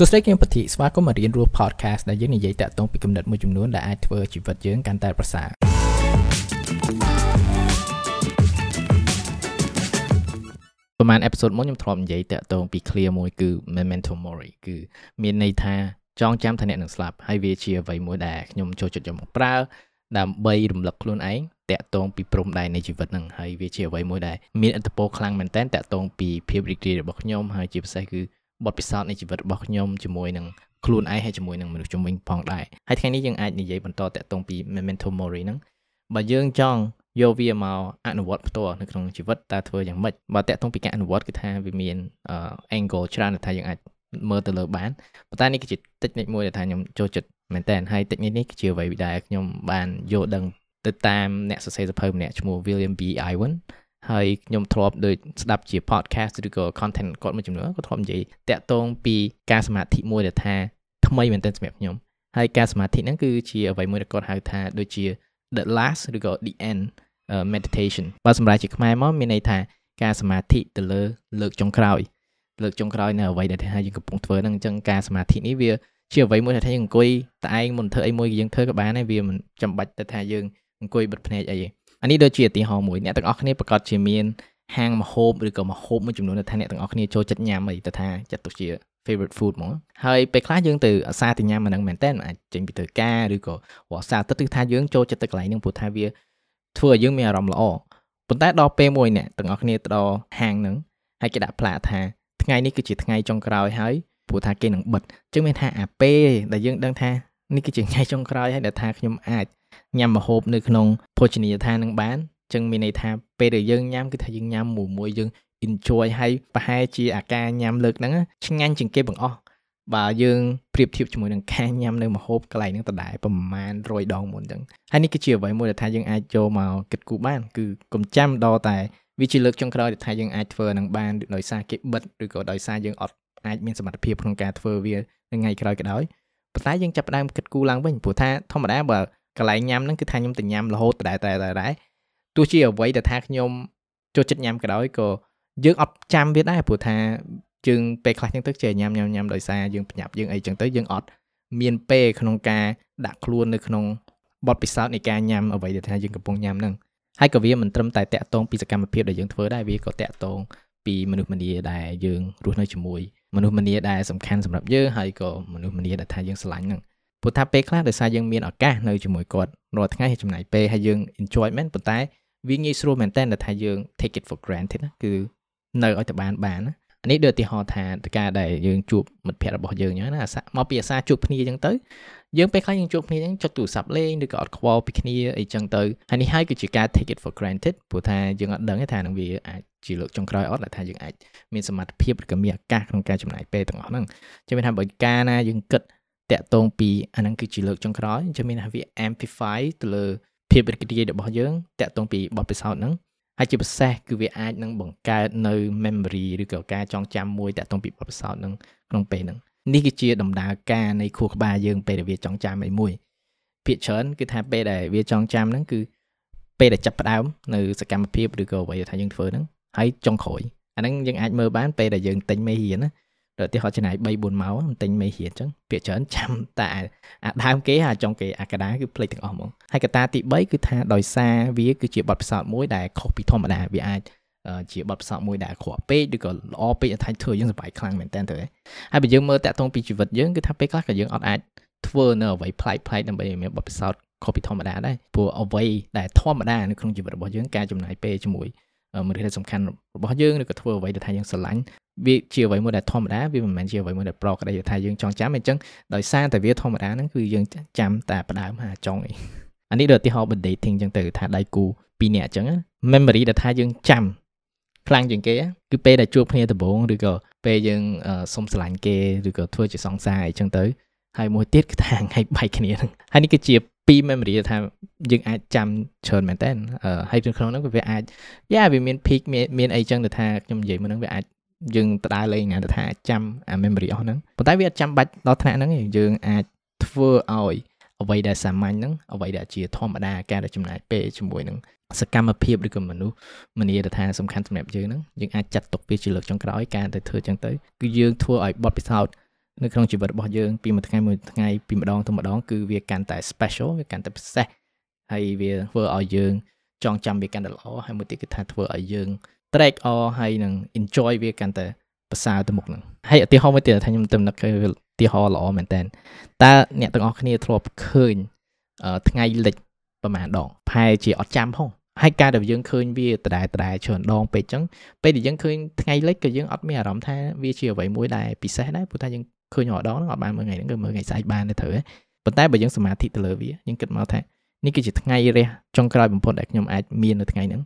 សួស្តីគឹមពធីស្វាគមន៍មករៀនរស់ podcast ដែលយើងនិយាយតាក់ទងពីគំនិតមួយចំនួនដែលអាចធ្វើជីវិតយើងកាន់តែប្រសើរប្រហែលអេពីសូតមុនខ្ញុំធ្លាប់និយាយតាក់ទងពី clear មួយគឺ memento mori គឺមានន័យថាចងចាំថាអ្នកនឹងស្លាប់ហើយវាជាអ្វីមួយដែលខ្ញុំចូលចិត្តយកមកប្រើដើម្បីរំលឹកខ្លួនឯងតាក់ទងពីព្រំដែននៃជីវិតហ្នឹងហើយវាជាអ្វីមួយដែលមានឥទ្ធិពលខ្លាំងមែនទែនតាក់ទងពីភាពរីករាយរបស់ខ្ញុំហើយជាពិសេសគឺ បទពិសោធន៍នៃជីវិតរបស់ខ្ញុំជាមួយនឹងខ្លួនឯងហើយជាមួយនឹងមនុស្សជំនាញផងដែរហើយថ្ងៃនេះយើងអាចនិយាយបន្តតាក់ទងពី memento mori ហ្នឹងបើយើងចង់យកវាមកអនុវត្តផ្ទាល់នៅក្នុងជីវិតតើធ្វើយ៉ាងម៉េចបើតាក់ទងពីការអនុវត្តគឺថាវាមាន angle ច្រើនដែលថាយើងអាចមើលទៅលើបានប៉ុន្តែនេះគឺជា technique មួយដែលថាខ្ញុំចូលចិត្តមែនតើហើយ technique នេះគឺជាអ្វីដែលខ្ញុំបានយល់ដឹងទៅតាមអ្នកសរសេរសភៅម្នាក់ឈ្មោះ William B. Iwan ហើយខ្ញុំធ្លាប់ដូចស្ដាប់ជា podcast ឬក៏ content គាត់មួយចំនួនគាត់ធ្លាប់និយាយតាក់ទងពីការសមាធិមួយដែលថាថ្មីមែនទែនសម្រាប់ខ្ញុំហើយការសមាធិហ្នឹងគឺជាអ្វីមួយដែលគាត់ហៅថាដូចជា the last ឬក៏ the end meditation បើសម្រាប់ជាខ្មែរមកមានន័យថាការសមាធិទៅលើលើកចុងក្រោយលើកចុងក្រោយនៅអ្វីដែលថាយើងកំពុងធ្វើហ្នឹងអញ្ចឹងការសមាធិនេះវាជាអ្វីមួយដែលថាយើងអង្គុយតែឯងមុនធ្វើអីមួយយើងធ្វើក៏បានដែរវាមិនចាំបាច់ទៅថាយើងអង្គុយបិទភ្នែកអីទេ អានេះដូចជាឧទាហរណ៍មួយអ្នកទាំងអស់គ្នាប្រកាសជាមានហាងម្ហូបឬក៏ម្ហូបមួយចំនួនដែលថាអ្នកទាំងអស់គ្នាចូលចិត្តញ៉ាំអីទៅថាចាត់ទុកជា favorite food ហ្មងហើយពេលខ្លះយើងទៅអាសាទៅញ៉ាំអាហ្នឹងមែនតើអាចចេញពីធ្វើការឬក៏អាសាទឹកគឺថាយើងចូលចិត្តទៅកន្លែងហ្នឹងព្រោះថាវាធ្វើឲ្យយើងមានអារម្មណ៍ល្អប៉ុន្តែដល់ពេលមួយអ្នកទាំងអស់គ្នាទៅដល់ហាងហ្នឹងហើយគេដាក់ផ្លាកថាថ្ងៃនេះគឺជាថ្ងៃចុងក្រោយហើយព្រោះថាគេនឹងបិទអញ្ចឹងមានថាអាពេលដែលយើងដឹងថា នេះគឺជាថ្ងៃចុងក្រោយហើយដែលថាខ្ញុំអាចញ៉ាំម្ហូបនៅក្នុងភោជនីយដ្ឋាននឹងបានចឹងមានន័យថាពេលដែលយើងញ៉ាំគឺថាយើងញ៉ាំមួយមួយយើង enjoy ហើយប្រហែលជាអាការញ៉ាំលើកហ្នឹងឆ្ងាញ់ជាងគេបង្អស់បើយើងប្រៀបធៀបជាមួយនឹងការញ៉ាំនៅម្ហូបកន្លែងហ្នឹងដដែលប្រមាណ100ដងមុនអញ្ចឹងហើយនេះគឺជាអ្វីមួយដែលថាយើងអាចចូលមកគិតគូរបានគឺកុំចាំដល់តែវាជាលើកចុងក្រោយដែលថាយើងអាចធ្វើនឹងបានដោយសារគេបិទឬក៏ដោយសារយើងអត់អាចមានសមត្ថភាពក្នុងការធ្វើវានៅថ្ងៃក្រោយក៏ដោយ ប៉ុន្តែយើងចាប់ផ្ដើមគិតគូរឡើងវិញព្រោះថាធម្មតាបើកន្លែងញ៉ាំហ្នឹងគឺថាខ្ញុំទៅញ៉ាំរហូតតែតែតែតែទោះជាអ្វីដែលថាខ្ញុំចូលចិត្តញ៉ាំក៏ដោយក៏យើងអត់ចាំវាដែរព្រោះថាយើងពេលខ្លះចឹងទៅចេះញ៉ាំញ៉ាំញ៉ាំដោយសារយើងប្រញាប់យើងអីចឹងទៅយើងអត់មានពេលក្នុងការដាក់ខ្លួននៅក្នុងបទពិសោធន៍នៃការញ៉ាំអ្វីដែលថាយើងកំពុងញ៉ាំហ្នឹងហើយក៏វាមិនត្រឹមតែតាក់ទងពីសកម្មភាពដែលយើងធ្វើដែរវាក៏តាក់ទងពីមនុស្សម្នាដែលយើងរស់នៅជាមួយ មនុស្សម្នាដែលសំខាន់សម្រាប់យើងហើយក៏មនុស្សម្នាដែលថាយើងស្រឡាញ់ហ្នឹងព្រោះថាពេលខ្លះដោយសារយើងមានឱកាសនៅជាមួយគាត់រាល់ថ្ងៃហើយចំណាយពេលហើយយើង enjoy មែនប៉ុន្តែវាងាយស្រួលមែនតើថាយើង take it for granted ណាគឺនៅឲ្យតែបានបានណាអា នេះដូចឧទាហរណ៍ថាការដែលយើងជួបមិត្តភ័ក្តិរបស់យើងអញ្ចឹងណាមកពីអាសាជួបគ្នាអញ្ចឹងទៅយើងពេលខ្លះយើងជួបគ្នាអញ្ចឹងចុចទូរស័ព្ទលេងឬក៏អត់ខ្វល់ពីគ្នាអីចឹងទៅហើយនេះហើយគឺជាការ take it for granted ព្រោះថាយើងអត់ដឹងថានឹងវាអាចជាលើកចុងក្រោយអត់ដែលថាយើងអាចមានសមត្ថភាពឬក៏មានឱកាសក្នុងការចំណាយពេលទាំងអស់ហ្នឹងចឹងមានថាបើការណាយើងគិតតាក់ទងពីអាហ្នឹងគឺជាលើកចុងក្រោយអញ្ចឹងមានថាវា amplify ទៅលើភាពរីករាយរបស់យើងតាក់ទងពីបទពិសោធន៍ហ្នឹង ហើយជាពិសេសគឺវាអាចនឹងបង្កើតនៅ memory ឬក៏ការចងចាំមួយតាក់ទងពីបទពិសោធន៍ហ្នឹងក្នុងពេលហ្នឹងនេះគឺជាដំណើរការនៃខួរក្បាលយើងពេលដែលវាចងចាំអីមួយភាគច្រើនគឺថាពេលដែលវាចងចាំហ្នឹងគឺពេលដែលចាប់ផ្ដើមនៅសកម្មភាពឬក៏អ្វីថាយើងធ្វើហ្នឹងហើយចុងក្រោយអាហ្នឹងយើងអាចមើលបានពេលដែលយើងទិញមេរៀនណា ឧទាហរណ៍ចំណាយ3 4ម៉ោងទិញមេរៀនអញ្ចឹងពាក្យច្រើនចាំតែអាដើមគេអាចុងគេអាកដាគឺភ្លេចទាំងអស់ហ្មងហើយកតាទី3គឺថាដោយសារវាគឺជាបទពិសោធន៍មួយដែលខុសពីធម្មតាវាអាចជាបទពិសោធន៍មួយដែលអាក្រក់ពេកឬក៏ល្អពេកថាធ្វើយើងសប្បាយខ្លាំងមែនតើទៅហើយបើយើងមើលតាក់ទងពីជីវិតយើងគឺថាពេលខ្លះក៏យើងអត់អាចធ្វើនៅអ្វីប្លែកប្លែកដើម្បីឲ្យមានបទពិសោធន៍ខុសពីធម្មតាដែរព្រោះអ្វីដែលធម្មតានៅក្នុងជីវិតរបស់យើងការចំណាយពេលជាមួយមនុស្សដែលសំខាន់របស់យើងឬក៏ធ្វើអ្វីដែលថាយើងស្រឡាញ់ វាជាអ្វីមួយដែលធម្មតាវាមិនមែនជាអ្វីមួយដែលប្រក្តីថាយើងចង់ចាំអញ្ចឹងដោយសារតែវាធម្មតាហ្នឹងគឺយើងចាំតែផ្ដើមហាចុងអីអានេះដូចឧទាហរណ៍ dating អញ្ចឹងទៅថាដៃគូពីរនាក់អញ្ចឹង memory ដែលថាយើងចាំខ្លាំងជាងគេគឺពេលដែលជួបគ្នាដំបូងឬក៏ពេលយើងសុំស្រឡាញ់គេឬក៏ធ្វើជាសង្សារអីចឹងទៅហើយមួយទៀតគឺថាថ្ងៃបែកគ្នាហ្នឹងហើយនេះគឺជាពីរ memory ថាយើងអាចចាំច្រើនមែនតើហើយក្នុងហ្នឹងវាអាចយ៉ាវាមាន peak មានអីចឹងទៅថាខ្ញុំនិយាយមកហ្នឹងវាអាច យើងដដែលលេងណាទៅថាចាំអា memory អស់ហ្នឹងប៉ុន្តែវាអត់ចាំបាច់ដល់ថ្នាក់ហ្នឹងទេយើងអាចធ្វើឲ្យអ្វីដែលសាមញ្ញហ្នឹងអ្វីដែលជាធម្មតាការដែលចំណាយពេលជាមួយនឹងសកម្មភាពឬក៏មនុស្សមនីរដ្ឋាសំខាន់សម្រាប់យើងហ្នឹងយើងអាចចាត់ទុកវាជាលើកចុងក្រោយការទៅធ្វើចឹងទៅគឺយើងធ្វើឲ្យបទពិសោធន៍នៅក្នុងជីវិតរបស់យើងពីមួយថ្ងៃមួយថ្ងៃពីម្ដងទៅម្ដងគឺវាកាន់តែ special វាកាន់តែពិសេសហើយវាធ្វើឲ្យយើងចងចាំវាកាន់តែល្អហើយមួយទៀតគឺថាធ្វើឲ្យយើង track អហើយនឹង enjoy វាកាន់តែប្រសើរទៅមុខហ្នឹងហើយឧទាហរណ៍មួយទៀតថាខ្ញុំទំនឹកគឺឧទាហរណ៍ល្អមែនតើតើអ្នកទាំងអស់គ្នាធ្លាប់ឃើញថ្ងៃលិចប្រហែលដងផែជាអត់ចាំផងហើយការដែលយើងឃើញវាដដែលដដែលច្រើនដងពេកចឹងពេលដែលយើងឃើញថ្ងៃលិចក៏យើងអត់មានអារម្មណ៍ថាវាជាអ្វីមួយដែលពិសេសដែរព្រោះថាយើងឃើញរដងហ្នឹងអត់បានមើលថ្ងៃហ្នឹងគឺមើលថ្ងៃស្អែកបានទៅត្រូវប៉ុន្តែបើយើងសមាធិទៅលើវាយើងគិតមកថានេះគឺជាថ្ងៃរះចុងក្រោយបំផុតដែលខ្ញុំអាចមាននៅថ្ងៃហ្នឹង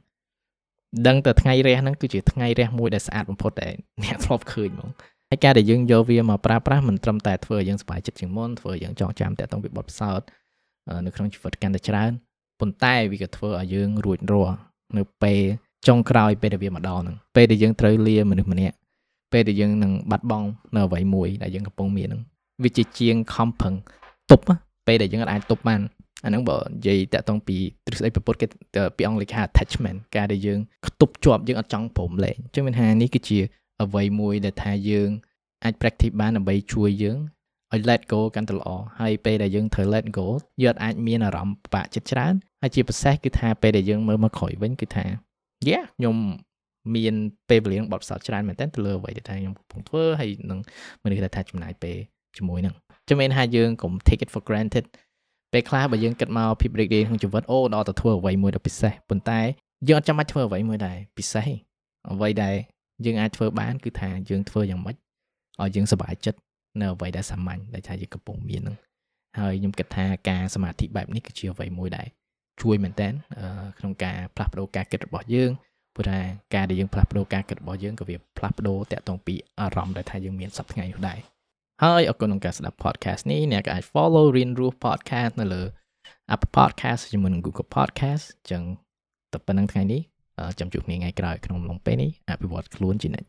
ដឹងតែថ្ងៃរះហ្នឹងគឺជាថ្ងៃរះមួយដែលស្អាតបំផុតដែលអ្នកធ្លាប់ឃើញហ្មងហើយការដែលយើងយកវាមកប្រើប្រាស់មិនត្រឹមតែធ្វើឲ្យយើងសប្បាយចិត្តជាងមុនធ្វើឲ្យយើងចងចាំតាក់ទងពីបទពិសោធន៍នៅក្នុងជីវិតកាន់តែច្រើនប៉ុន្តែវាក៏ធ្វើឲ្យយើងរួចរាល់នៅពេលចុងក្រោយពេលដែលវាមកដល់ហ្នឹងពេលដែលយើងត្រូវលាមនុស្សម្នាក់ពេលដែលយើងនឹងបាត់បង់នៅអ្វីមួយដែលយើងកំពុងមានហ្នឹងវាជាជាងខំប្រឹងទប់ពេលដែលយើងអាចទប់បាន អាហ្នឹងបើនិយាយតាក់ទងពីទ្រឹស្ដីប្រពុតគេពីអង់គ្លេសគេ attachment ការដែលយើងខ្ទប់ជាប់យើងអត់ចង់ព្រមលែងអញ្ចឹងមានថានេះគឺជាអ្វីមួយដែលថាយើងអាច practice បានដើម្បីជួយយើងឲ្យ let go កាន់តែល្អហើយពេលដែលយើងត្រូវ let go យើងអាចមានអារម្មណ៍ពិបាកចិត្តច្រើនហើយជាពិសេសគឺថាពេលដែលយើងមើលមកក្រោយវិញគឺថា yeah ខ្ញុំមានពេលវេលាបទពិសោធន៍ច្រើនមែនទែនទៅលើអ្វីដែលថាខ្ញុំកំពុងធ្វើហើយនឹងមនុស្សដែលថាចំណាយពេលជាមួយនឹងចាំមែនថាយើងកុំ take it for granted ពេលខ្លះបើយើងគិតមកភាពរីករាយក្នុងជីវិតអូដល់ទៅធ្វើអ្វីមួយដ៏ពិសេសប៉ុន្តែយើងអត់ចាំបាច់ធ្វើអ្វីមួយដែរពិសេសអ្វីដែលយើងអាចធ្វើបានគឺថាយើងធ្វើយ៉ាងម៉េចឲ្យយើងសប្បាយចិត្តនៅអ្វីដែលសាមញ្ញដែលថាយើងកំពុងមានហ្នឹងហើយខ្ញុំគិតថាការសមាធិបែបនេះគឺជាអ្វីមួយដែលជួយមែនតើក្នុងការផ្លាស់ប្ដូរការគិតរបស់យើងព្រោះថាការដែលយើងផ្លាស់ប្ដូរការគិតរបស់យើងក៏វាផ្លាស់ប្ដូរតាក់ទងពីអារម្មណ៍ដែលថាយើងមានសប្តាហ៍ថ្ងៃនោះដែរ ហើយអរគុណក្នុងការស្ដាប់ podcast នេះអ្នកក៏អាច follow រៀនរស់ podcast នៅលើ Apple Podcast ជាមួយនឹង Google Podcast អញ្ចឹងតែប៉ុណ្្នឹងថ្ងៃនេះចាំជួបគ្នាថ្ងៃក្រោយក្នុងអំឡុងពេលនេះអភិវឌ្ឍខ្លួនជានិច្ច